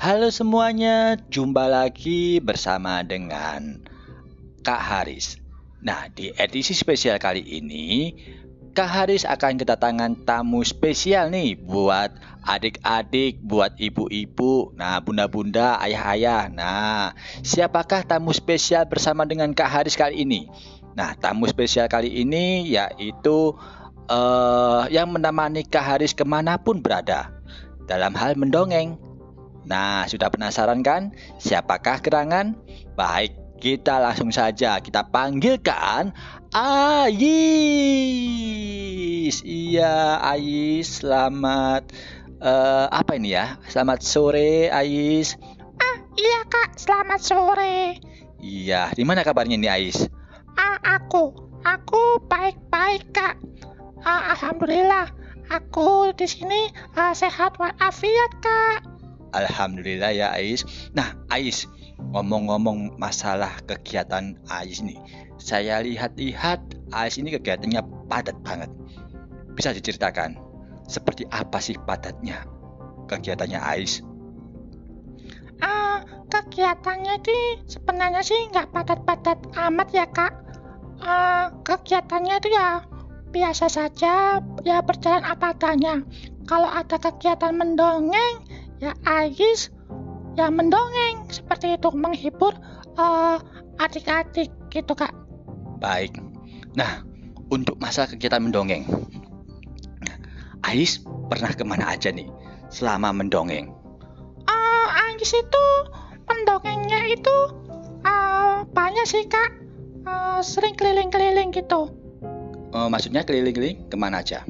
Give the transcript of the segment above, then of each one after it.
Halo semuanya, jumpa lagi bersama dengan Kak Haris. Nah, di edisi spesial kali ini, Kak Haris akan kedatangan tamu spesial nih buat adik-adik, buat ibu-ibu, nah bunda-bunda, ayah-ayah. Nah, siapakah tamu spesial bersama dengan Kak Haris kali ini? Nah, tamu spesial kali ini yaitu uh, yang menemani Kak Haris ke mana pun berada dalam hal mendongeng. Nah, sudah penasaran kan? Siapakah gerangan? Baik, kita langsung saja kita panggilkan Ais. Iya, Ais, selamat uh, apa ini ya? Selamat sore, Ais. Ah, iya Kak, selamat sore. Iya, di mana kabarnya nih, Ais? Ah, aku, aku baik-baik Kak. Ah, alhamdulillah, aku di sini uh, sehat walafiat Kak. Alhamdulillah ya Ais. Nah Ais, ngomong-ngomong masalah kegiatan Ais nih. Saya lihat-lihat Ais ini kegiatannya padat banget. Bisa diceritakan seperti apa sih padatnya kegiatannya Ais? Uh, kegiatannya itu sebenarnya sih nggak padat-padat amat ya kak. Uh, kegiatannya itu ya biasa saja, ya berjalan apa adanya. Kalau ada kegiatan mendongeng, ya Ais ya mendongeng seperti itu menghibur uh, adik-adik gitu kak. Baik. Nah untuk masa kegiatan mendongeng. Ais pernah ke mana aja nih selama mendongeng? Uh, Ais itu mendongengnya itu uh, banyak sih kak. Uh, sering keliling-keliling gitu. Uh, maksudnya keliling-keliling ke mana aja?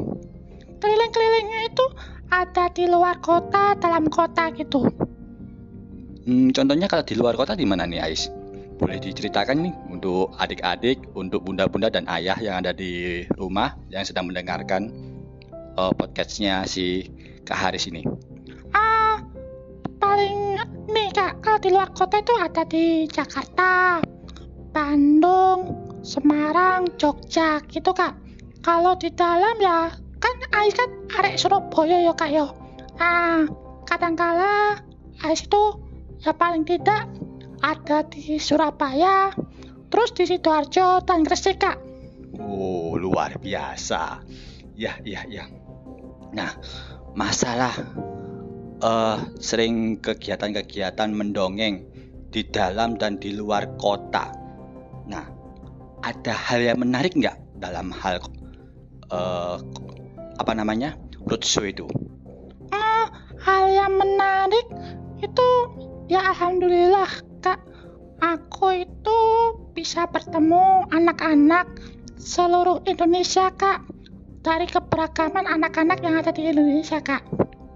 Keliling-kelilingnya itu ada di luar kota, dalam kota gitu. Hmm, contohnya kalau di luar kota di mana nih Ais? Boleh diceritakan nih untuk adik-adik, untuk bunda-bunda dan ayah yang ada di rumah yang sedang mendengarkan uh, podcastnya si Kak Haris ini. Ah, paling nih kak, kalau di luar kota itu ada di Jakarta, Bandung, Semarang, Jogja gitu kak. Kalau di dalam ya kan Ais kan arek Surabaya ya kak ya. Ah kadangkala Ais itu ya paling tidak ada di Surabaya terus di Sidoarjo dan Gresik kak. Oh luar biasa. Ya ya ya. Nah masalah uh, sering kegiatan-kegiatan mendongeng di dalam dan di luar kota. Nah ada hal yang menarik nggak dalam hal uh, apa namanya roadshow itu? Uh, hal yang menarik itu ya alhamdulillah kak aku itu bisa bertemu anak-anak seluruh Indonesia kak dari keberagaman anak-anak yang ada di Indonesia kak.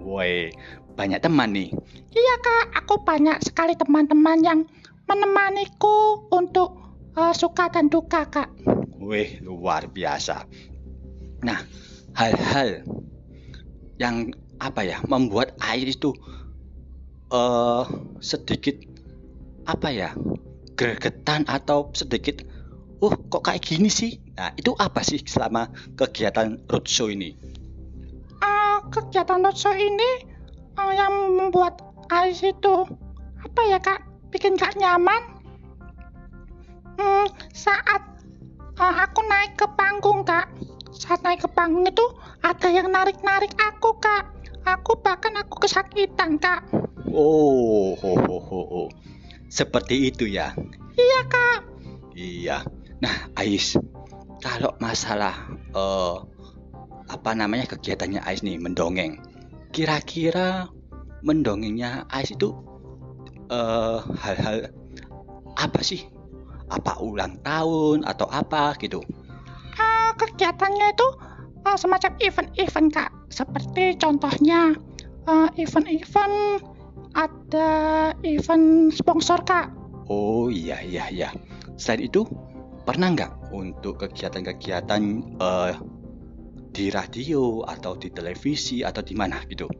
Woi, banyak teman nih. Iya kak, aku banyak sekali teman-teman yang menemaniku untuk uh, suka dan duka kak. Wih, luar biasa. Nah, hal-hal yang apa ya membuat air itu uh, sedikit apa ya gregetan atau sedikit oh kok kayak gini sih? Nah itu apa sih selama kegiatan roadshow ini? Uh, kegiatan roadshow ini uh, yang membuat air itu apa ya kak bikin gak nyaman? Hmm, saat uh, aku naik ke panggung kak saat naik ke panggung itu ada yang narik-narik aku kak. Aku bahkan aku kesakitan kak. Oh ho, ho, ho, ho. seperti itu ya? Iya kak. Iya. Nah Ais kalau masalah uh, apa namanya kegiatannya Ais nih mendongeng. Kira-kira mendongengnya Ais itu eh, hal-hal apa sih? Apa ulang tahun atau apa gitu kegiatannya itu uh, semacam event-event kak. Seperti contohnya uh, event-event ada event sponsor kak. Oh iya iya iya. Selain itu pernah nggak untuk kegiatan-kegiatan uh, di radio atau di televisi atau di mana gitu?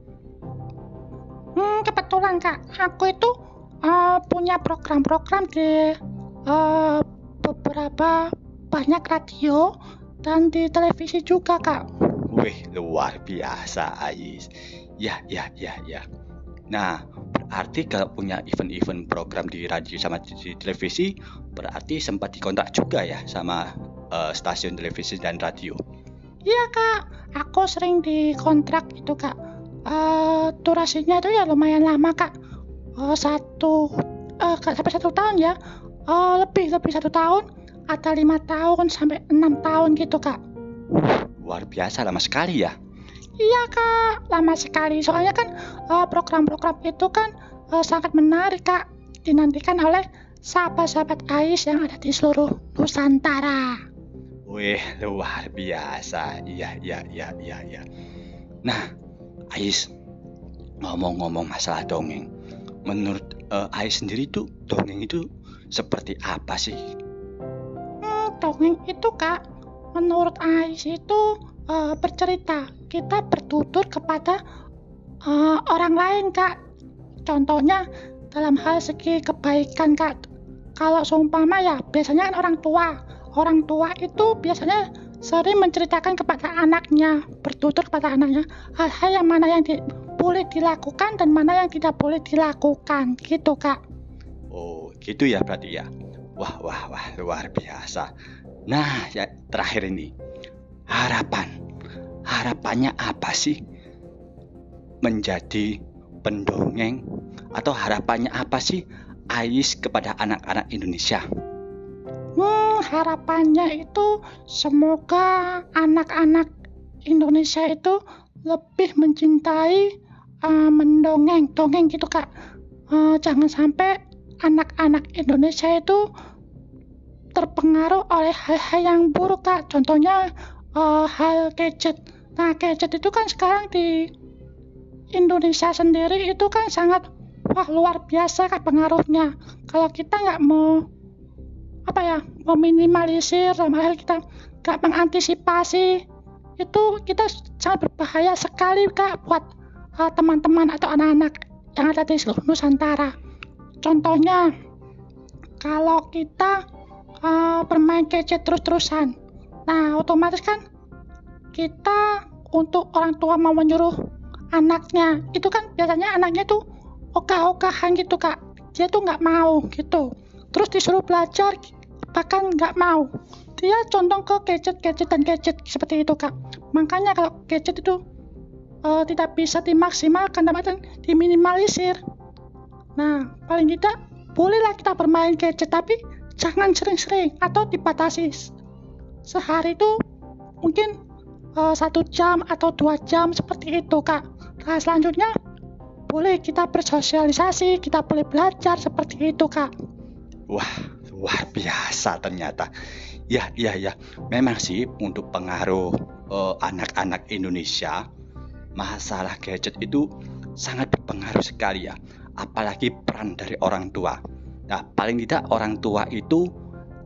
Hmm, kebetulan kak. Aku itu uh, punya program-program di uh, beberapa banyak radio dan di televisi juga kak. Wih luar biasa Ais. Ya ya ya ya. Nah berarti kalau punya event-event program di radio sama di televisi berarti sempat dikontrak juga ya sama uh, stasiun televisi dan radio iya kak aku sering dikontrak itu kak uh, durasinya itu ya lumayan lama kak uh, satu uh, sampai satu tahun ya uh, lebih lebih satu tahun atau lima tahun sampai enam tahun gitu kak luar biasa lama sekali ya Iya kak, lama sekali. Soalnya kan program program-program itu kan uh, sangat menarik kak, dinantikan oleh sahabat-sahabat Ais yang ada di seluruh Nusantara. Wih, luar biasa. Iya, iya, iya, iya, iya. Nah, Ais, ngomong-ngomong masalah dongeng, menurut uh, Ais sendiri tuh dongeng itu seperti apa sih? Dongeng itu kak, menurut Ais itu uh, bercerita. Kita bertutur kepada uh, orang lain kak. Contohnya dalam hal segi kebaikan kak. Kalau seumpama ya biasanya kan orang tua. Orang tua itu biasanya sering menceritakan kepada anaknya bertutur kepada anaknya hal-hal yang mana yang di, boleh dilakukan dan mana yang tidak boleh dilakukan. Gitu kak. Oh gitu ya berarti ya wah wah wah luar biasa. Nah ya terakhir ini. Harapan. Harapannya apa sih? Menjadi pendongeng atau harapannya apa sih? Ais kepada anak-anak Indonesia? Hmm, harapannya itu semoga anak-anak Indonesia itu lebih mencintai uh, mendongeng, dongeng gitu kak. Uh, jangan sampai anak-anak Indonesia itu terpengaruh oleh hal-hal yang buruk kak. Contohnya uh, hal gadget Nah, gadget itu kan sekarang di Indonesia sendiri itu kan sangat wah luar biasa kan pengaruhnya. Kalau kita nggak mau apa ya meminimalisir sama hal kita nggak mengantisipasi itu kita sangat berbahaya sekali kak buat uh, teman-teman atau anak-anak yang ada di seluruh Nusantara. Contohnya kalau kita uh, bermain gadget terus-terusan, nah otomatis kan kita untuk orang tua mau menyuruh anaknya itu kan biasanya anaknya tuh ogah-ogahan gitu kak. Dia tuh nggak mau gitu. Terus disuruh belajar bahkan nggak mau. Dia condong ke gadget-gadget dan gadget seperti itu kak. Makanya kalau gadget itu uh, tidak bisa dimaksimalkan dan diminimalisir nah paling tidak bolehlah kita bermain gadget tapi jangan sering-sering atau dibatasi sehari itu mungkin uh, satu jam atau dua jam seperti itu kak. Nah selanjutnya boleh kita bersosialisasi kita boleh belajar seperti itu kak. Wah luar biasa ternyata. Ya ya ya. Memang sih untuk pengaruh uh, anak-anak Indonesia masalah gadget itu sangat berpengaruh sekali ya apalagi peran dari orang tua nah paling tidak orang tua itu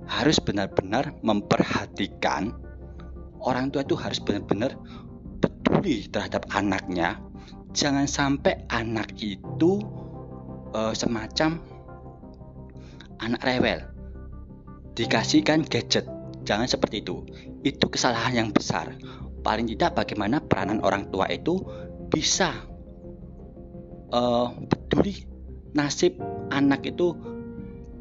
harus benar-benar memperhatikan orang tua itu harus benar-benar peduli terhadap anaknya. Jangan sampai anak itu uh, semacam anak rewel. Dikasihkan gadget. Jangan seperti itu. Itu kesalahan yang besar. Paling tidak bagaimana peranan orang tua itu bisa uh, peduli nasib anak itu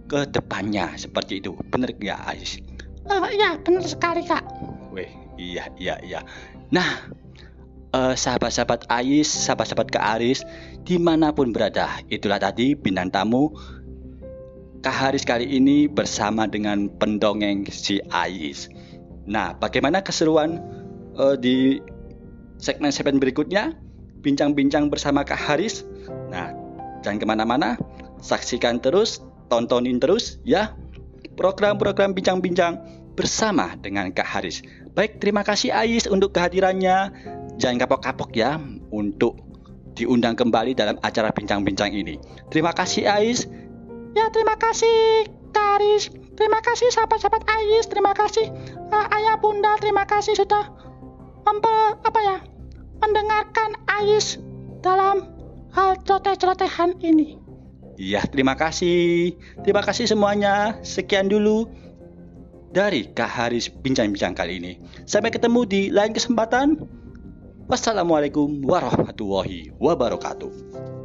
ke depannya seperti itu. Benar nggak, Ais? Uh, ya, benar sekali, Kak. Weh, iya, iya, iya. Nah, uh, sahabat-sahabat Ais, sahabat-sahabat Kak Aris, di mana pun berada, itulah tadi bintang tamu Kak Haris kali ini bersama dengan pendongeng si Ais. Nah, bagaimana keseruan uh, di segmen-segmen berikutnya? Bincang-bincang bersama Kak Haris. Jangan ke mana-mana, saksikan terus, tontonin terus ya program-program bincang-bincang bersama dengan Kak Haris. Baik, terima kasih Ais untuk kehadirannya. Jangan kapok-kapok ya untuk diundang kembali dalam acara bincang-bincang ini. Terima kasih Ais. Ya, terima kasih Kak Haris. Terima kasih sahabat-sahabat Ais. Terima kasih uh, ayah bunda. Terima kasih sudah memper, apa ya mendengarkan Ais dalam hal celoteh-celotehan ini. Iya, terima kasih. Terima kasih semuanya. Sekian dulu dari Kak Haris bincang-bincang kali ini. Sampai ketemu di lain kesempatan. Wassalamualaikum warahmatullahi wabarakatuh.